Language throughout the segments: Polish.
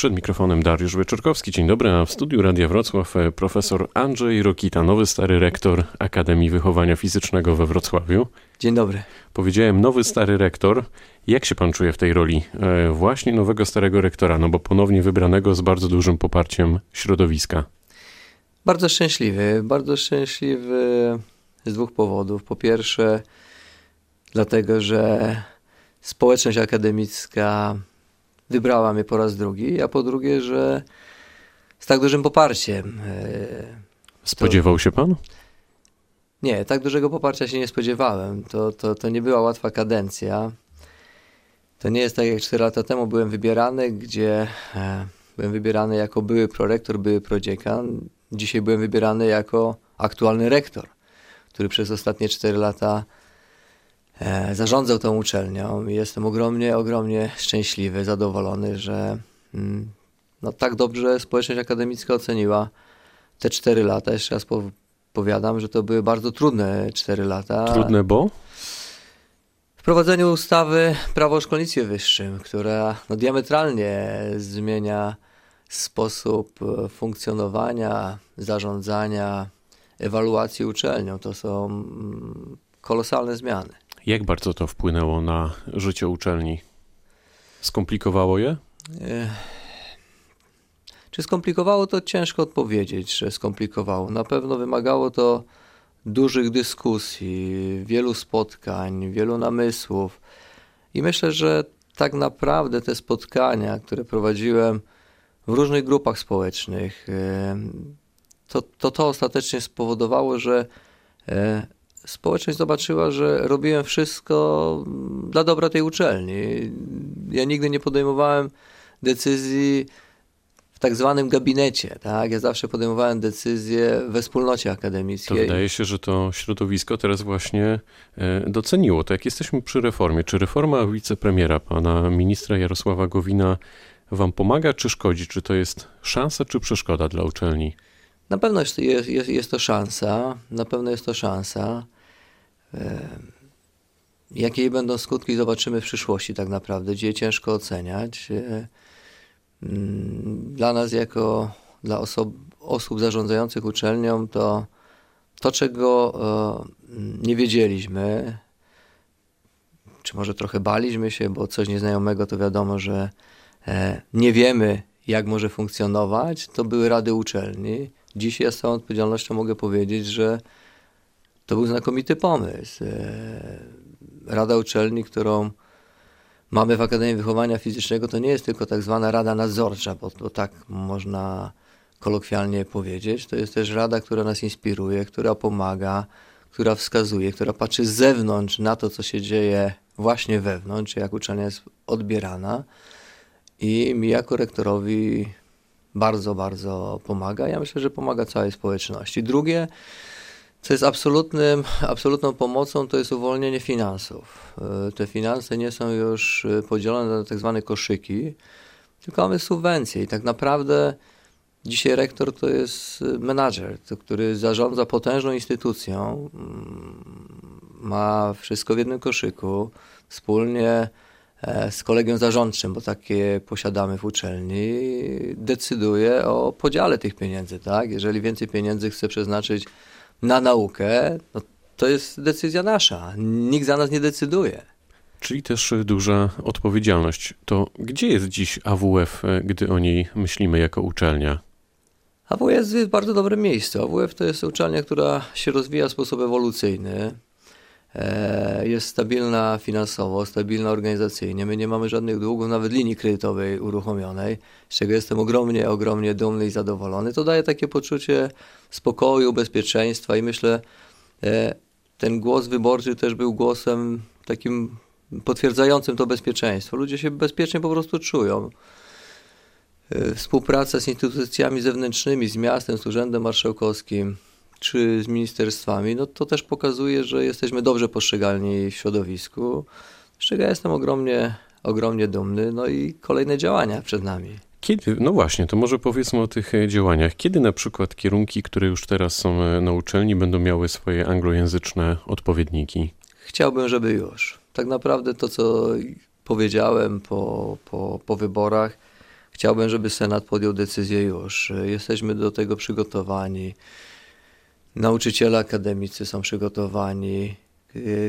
Przed mikrofonem Dariusz Wieczorkowski. Dzień dobry, a w studiu Radia Wrocław e, profesor Andrzej Rokita, nowy stary rektor Akademii Wychowania Fizycznego we Wrocławiu. Dzień dobry. Powiedziałem nowy stary rektor. Jak się pan czuje w tej roli e, właśnie nowego starego rektora, no bo ponownie wybranego z bardzo dużym poparciem środowiska? Bardzo szczęśliwy. Bardzo szczęśliwy z dwóch powodów. Po pierwsze, dlatego, że społeczność akademicka wybrała mnie po raz drugi, a po drugie, że z tak dużym poparciem. E, Spodziewał się pan? Nie, tak dużego poparcia się nie spodziewałem. To, to, to nie była łatwa kadencja. To nie jest tak jak 4 lata temu byłem wybierany, gdzie e, byłem wybierany jako były prorektor, były prodziekan. Dzisiaj byłem wybierany jako aktualny rektor, który przez ostatnie 4 lata zarządzał tą uczelnią i jestem ogromnie, ogromnie szczęśliwy, zadowolony, że mm, no, tak dobrze społeczność akademicka oceniła te cztery lata. Jeszcze raz powiadam, że to były bardzo trudne cztery lata. Trudne, bo? Wprowadzeniu ustawy Prawo o Szkolnictwie Wyższym, która no, diametralnie zmienia sposób e, funkcjonowania, zarządzania, ewaluacji uczelnią. To są mm, kolosalne zmiany. Jak bardzo to wpłynęło na życie uczelni? Skomplikowało je? Czy skomplikowało to ciężko odpowiedzieć, że skomplikowało. Na pewno wymagało to dużych dyskusji, wielu spotkań, wielu namysłów. I myślę, że tak naprawdę te spotkania, które prowadziłem w różnych grupach społecznych, to to, to ostatecznie spowodowało, że e, społeczność zobaczyła, że robiłem wszystko dla dobra tej uczelni. Ja nigdy nie podejmowałem decyzji w tak zwanym gabinecie, tak? Ja zawsze podejmowałem decyzje we wspólnocie akademickiej. To wydaje się, że to środowisko teraz właśnie e, doceniło. Tak jak jesteśmy przy reformie, czy reforma wicepremiera, pana ministra Jarosława Gowina wam pomaga, czy szkodzi? Czy to jest szansa, czy przeszkoda dla uczelni? Na pewno jest, jest, jest to szansa, na pewno jest to szansa. Jakie jej będą skutki, zobaczymy w przyszłości tak naprawdę, gdzie ciężko oceniać. E, mm, dla nas, jako dla osob, osób zarządzających uczelnią, to to, czego e, nie wiedzieliśmy, czy może trochę baliśmy się, bo coś nieznajomego, to wiadomo, że e, nie wiemy, jak może funkcjonować, to były rady uczelni. Dzisiaj ja z całą odpowiedzialnością mogę powiedzieć, że to był znakomity pomysł. E, Rada uczelni, którą mamy w Akademii Wychowania Fizycznego, to nie jest tylko tak zwana rada nadzorcza, bo, bo tak można kolokwialnie powiedzieć. To jest też rada, która nas inspiruje, która pomaga, która wskazuje, która patrzy z zewnątrz na to, co się dzieje właśnie wewnątrz, jak uczelnia jest odbierana. I mi jako rektorowi bardzo, bardzo pomaga. Ja myślę, że pomaga całej społeczności. Drugie, co jest absolutnym, absolutną pomocą, to jest uwolnienie finansów. E, te finanse nie są już e, podzielone na tak zwane koszyki, tylko mamy subwencje i tak naprawdę dzisiaj rektor to jest e, menadżer, który zarządza potężną instytucją, mm, ma wszystko w jednym koszyku, wspólnie z kolegium zarządczym, bo takie posiadamy w uczelni, decyduje o podziale tych pieniędzy. Tak? Jeżeli więcej pieniędzy chce przeznaczyć na naukę, no to jest decyzja nasza. Nikt za nas nie decyduje. Czyli też duża odpowiedzialność. To gdzie jest dziś AWF, gdy o niej myślimy jako uczelnia? AWF jest w bardzo dobrym miejscu. AWF to jest uczelnia, która się rozwija w sposób ewolucyjny. E, jest stabilna finansowo, stabilna organizacyjnie. My nie mamy żadnych długów, nawet linii kredytowej uruchomionej, z czego jestem ogromnie, ogromnie dumny i zadowolony. To daje takie poczucie spokoju, bezpieczeństwa i myślę, e, ten głos wyborczy też był głosem takim potwierdzającym to bezpieczeństwo. Ludzie się bezpiecznie po prostu czują. E, współpraca z instytucjami zewnętrznymi, z miastem, z Urzędem Marszałkowskim, czy z ministerstwami, no to też pokazuje, że jesteśmy dobrze postrzegalni w środowisku, z czego ja jestem ogromnie, ogromnie dumny, no i kolejne działania przed nami. Kiedy, no właśnie, to może powiedzmy o tych e, działaniach. Kiedy na przykład kierunki, które już teraz są e, na uczelni, będą miały swoje anglojęzyczne odpowiedniki? Chciałbym, żeby już. Tak naprawdę to, co powiedziałem po, po, po wyborach, Chciałbym, żeby Senat podjął decyzję już. Jesteśmy do tego przygotowani. Nauczyciele akademicy są przygotowani.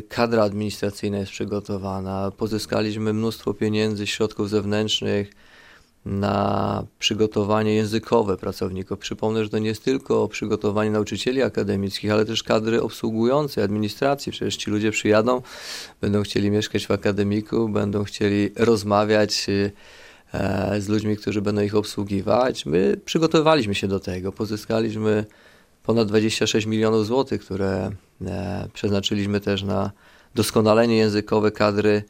Kadra administracyjna jest przygotowana. Pozyskaliśmy mnóstwo pieniędzy, środków zewnętrznych na przygotowanie językowe pracowników. Przypomnę, że to nie jest tylko przygotowanie nauczycieli akademickich, ale też kadry obsługującej administracji. Przecież ci ludzie przyjadą, będą chcieli mieszkać w akademiku, będą chcieli rozmawiać e, z ludźmi, którzy będą ich obsługiwać. My przygotowaliśmy się do tego. Pozyskaliśmy ponad 26 milionów złotych, które e, przeznaczyliśmy też na doskonalenie językowe kadry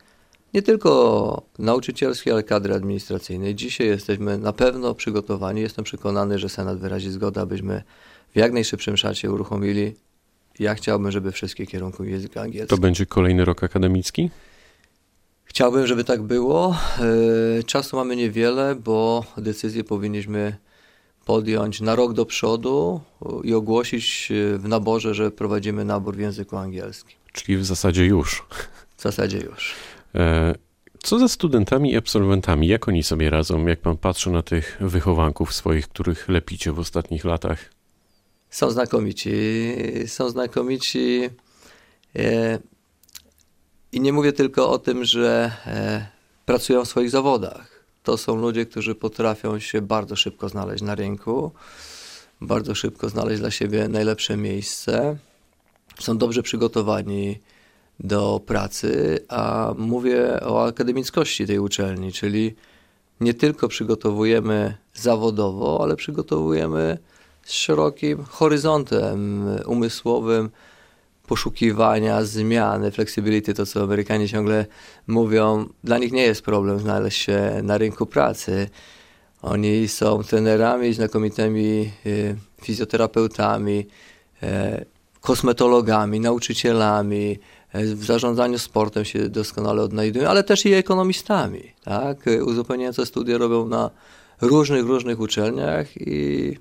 nie tylko nauczycielskiej, ale kadry administracyjnej. Dzisiaj jesteśmy na pewno przygotowani. Jestem przekonany, że Senat wyrazi zgodę, abyśmy w jak najszybszym czasie uruchomili. Ja chciałbym, żeby wszystkie kierunki języka angielskiego. To będzie kolejny rok akademicki? Chciałbym, żeby tak było. E, czasu mamy niewiele, bo decyzję powinniśmy podjąć na rok do przodu i ogłosić w naborze, że prowadzimy nabór w języku angielskim. Czyli w zasadzie już. W zasadzie już. E, co ze studentami i absolwentami? Jak oni sobie radzą? Jak pan patrzy na tych wychowanków swoich, których lepicie w ostatnich latach? Są znakomici. Są znakomici. E, I nie mówię tylko o tym, że e, pracują w swoich zawodach. To są ludzie, którzy potrafią się bardzo szybko znaleźć na rynku, bardzo szybko znaleźć dla siebie najlepsze miejsce. Są dobrze przygotowani do pracy, a mówię o akademickości tej uczelni, czyli nie tylko przygotowujemy zawodowo, ale przygotowujemy z szerokim horyzontem umysłowym poszukiwania zmiany, flexibility, to co Amerykanie ciągle mówią, dla nich nie jest problem znaleźć się na rynku pracy. Oni są trenerami, znakomitymi y, fizjoterapeutami, y, kosmetologami, nauczycielami, w zarządzaniu sportem się doskonale odnajdują, ale też i ekonomistami. Tak? Uzupełniające studia robią na różnych, różnych uczelniach i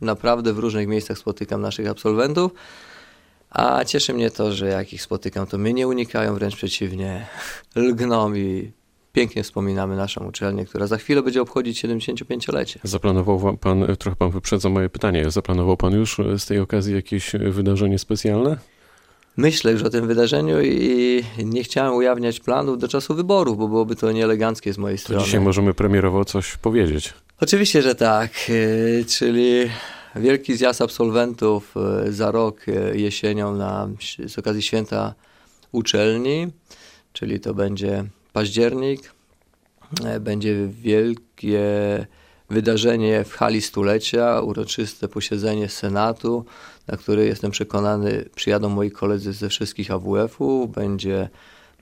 naprawdę w różnych miejscach spotykam naszych absolwentów. A cieszy mnie to, że jak ich spotykam, to mnie nie unikają, wręcz przeciwnie, lgną i pięknie wspominamy naszą uczelnię, która za chwilę będzie obchodzić 75-lecie. Zaplanował pan, trochę pan wyprzedza moje pytanie, zaplanował pan już z tej okazji jakieś wydarzenie specjalne? myślę już o tym wydarzeniu i nie chciałem ujawniać planów do czasu wyborów, bo byłoby to nieeleganckie z mojej to strony. Dzisiaj możemy premierowo coś powiedzieć. Oczywiście, że tak. E, czyli wielki zjazd absolwentów e, za rok e, jesienią na, z okazji święta uczelni, czyli to będzie październik. Będzie wielkie wydarzenie w hali stulecia, uroczyste posiedzenie Senatu, na które jestem przekonany przyjadą moi koledzy ze wszystkich AWF-ów, będzie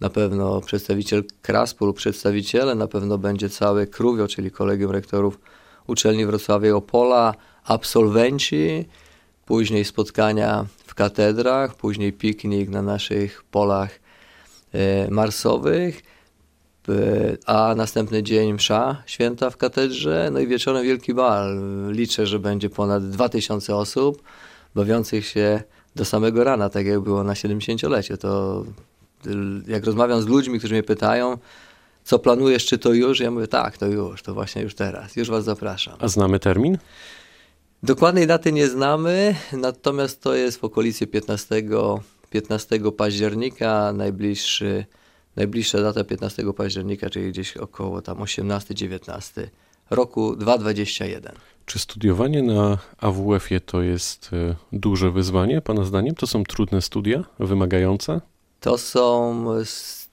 na pewno przedstawiciel KRASP-u lub przedstawiciele, na pewno będzie całe Kruwio, czyli Kolegium Rektorów Uczelni Wrocławia i Opola, absolwenci, później spotkania w katedrach, później piknik na naszych polach e, marsowych a następny dzień msza święta w katedrze, no i wieczorem wielki bal. Liczę, że będzie ponad 2000 osób bawiących się do samego rana, tak jak było na 70-lecie. To jak rozmawiam z ludźmi, którzy mnie pytają, co planujesz, czy to już? Ja mówię, tak, to już, to właśnie już teraz, już was zapraszam. A znamy termin? Dokładnej daty nie znamy, natomiast to jest w okolicy 15, 15 października, najbliższy Najbliższa data 15 października, czyli gdzieś około tam 18-19 roku 2021. Czy studiowanie na AWF-ie to jest e, duże wyzwanie, Pana zdaniem? To są trudne studia, wymagające? To są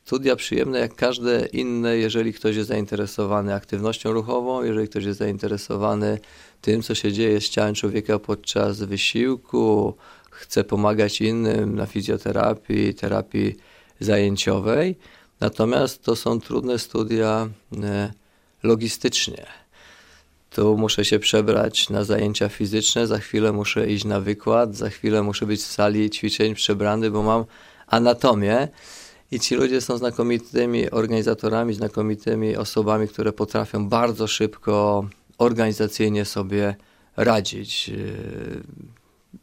studia przyjemne jak każde inne, jeżeli ktoś jest zainteresowany aktywnością ruchową, jeżeli ktoś jest zainteresowany tym, co się dzieje z ciałem człowieka podczas wysiłku, chce pomagać innym na fizjoterapii, terapii zajęciowej, natomiast to są trudne studia e, logistycznie. Tu muszę się przebrać na zajęcia fizyczne, za chwilę muszę iść na wykład, za chwilę muszę być w sali ćwiczeń przebrany, bo mam anatomię. I ci ludzie są znakomitymi organizatorami, znakomitymi osobami, które potrafią bardzo szybko organizacyjnie sobie radzić.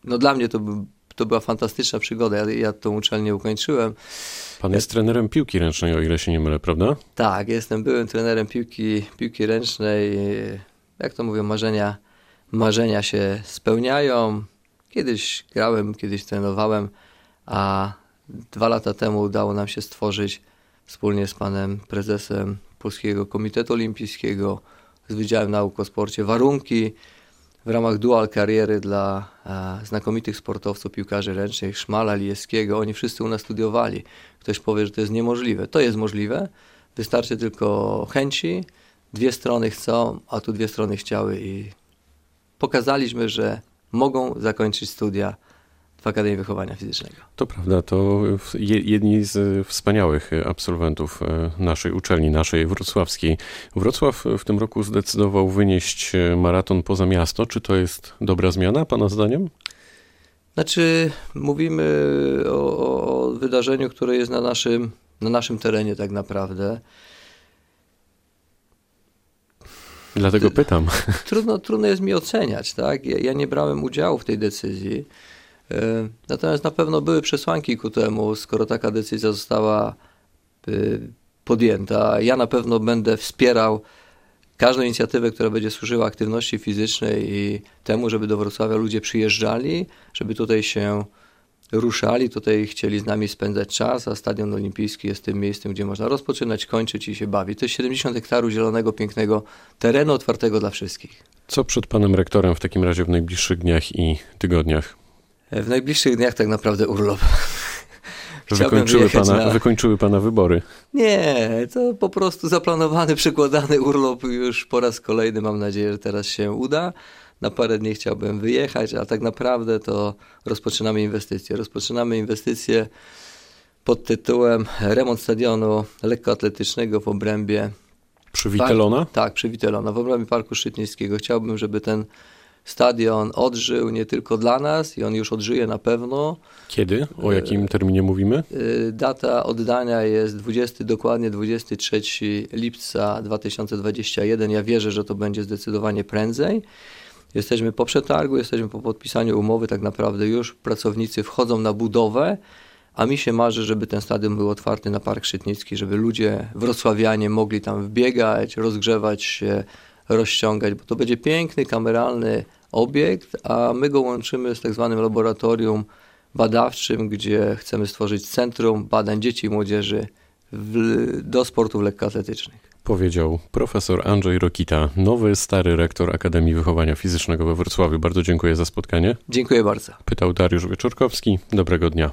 No dla mnie to to była fantastyczna przygoda. Ja, ja tą uczelnię ukończyłem. Pan jest trenerem piłki ręcznej, o ile się nie mylę, prawda? Tak, jestem byłym trenerem piłki, piłki ręcznej. Jak to mówią, marzenia, marzenia się spełniają. Kiedyś grałem, kiedyś trenowałem, a dwa lata temu udało nam się stworzyć wspólnie z panem prezesem Polskiego Komitetu Olimpijskiego, z Wydziałem Nauk o Sporcie warunki w ramach dual kariery dla e, znakomitych sportowców, piłkarzy ręcznych, Szmala, Lijewskiego. Oni wszyscy u nas studiowali. Ktoś powie, że to jest niemożliwe. To jest możliwe. Wystarczy tylko chęci. Dwie strony chcą, a tu dwie strony chciały i pokazaliśmy, że mogą zakończyć studia w Akademii Wychowania Fizycznego. To prawda, to jedni z wspaniałych absolwentów e, naszej uczelni, naszej wrocławskiej. Wrocław w tym roku zdecydował wynieść maraton poza miasto. Czy to jest dobra zmiana, Pana zdaniem? Znaczy, mówimy o, o wydarzeniu, które jest na naszym, na naszym terenie tak naprawdę. Dlatego pytam. Trudno, trudno jest mi oceniać, tak? Ja, ja nie brałem udziału w tej decyzji. E, natomiast na pewno były przesłanki ku temu, skoro taka decyzja została e, podjęta. Ja na pewno będę wspierał każdą inicjatywę, która będzie służyła aktywności fizycznej i temu, żeby do Wrocławia ludzie przyjeżdżali, żeby tutaj się ruszali, tutaj chcieli z nami spędzać czas, a Stadion Olimpijski jest tym miejscem, gdzie można rozpoczynać, kończyć i się bawić. To jest 70 hektarów zielonego, pięknego terenu otwartego dla wszystkich. Co przed panem rektorem w takim razie w najbliższych dniach i tygodniach? W najbliższych dniach tak naprawdę urlop. Wykończyły pana, na... wykończyły pana wybory. Nie, to po prostu zaplanowany, przykładany urlop już po raz kolejny. Mam nadzieję, że teraz się uda. Na parę dni chciałbym wyjechać, a tak naprawdę to rozpoczynamy inwestycje. Rozpoczynamy inwestycje pod tytułem remont stadionu lekkoatletycznego w obrębie. Przy Witelona? Park, tak, przy Witelona, w obrębie Parku Szczytnickiego. Chciałbym, żeby ten stadion odżył nie tylko dla nas i on już odżyje na pewno. Kiedy? O jakim terminie mówimy? Y, data oddania jest 20, dokładnie 23 lipca 2021. Ja wierzę, że to będzie zdecydowanie prędzej. Jesteśmy po przetargu, jesteśmy po podpisaniu umowy, tak naprawdę już pracownicy wchodzą na budowę, a mi się marzy, żeby ten stadion był otwarty na Park Szytnicki, żeby ludzie wrocławianie mogli tam wbiegać, rozgrzewać się, rozciągać, bo to będzie piękny, kameralny obiekt, a my go łączymy z tak zwanym laboratorium badawczym, gdzie chcemy stworzyć centrum badań dzieci i młodzieży w, do sportów lekkoatletycznych. Powiedział profesor Andrzej Rokita, nowy, stary rektor Akademii Wychowania Fizycznego we Wrocławiu. Bardzo dziękuję za spotkanie. Dziękuję bardzo. Pytał Dariusz Wieczorkowski. Dobrego dnia.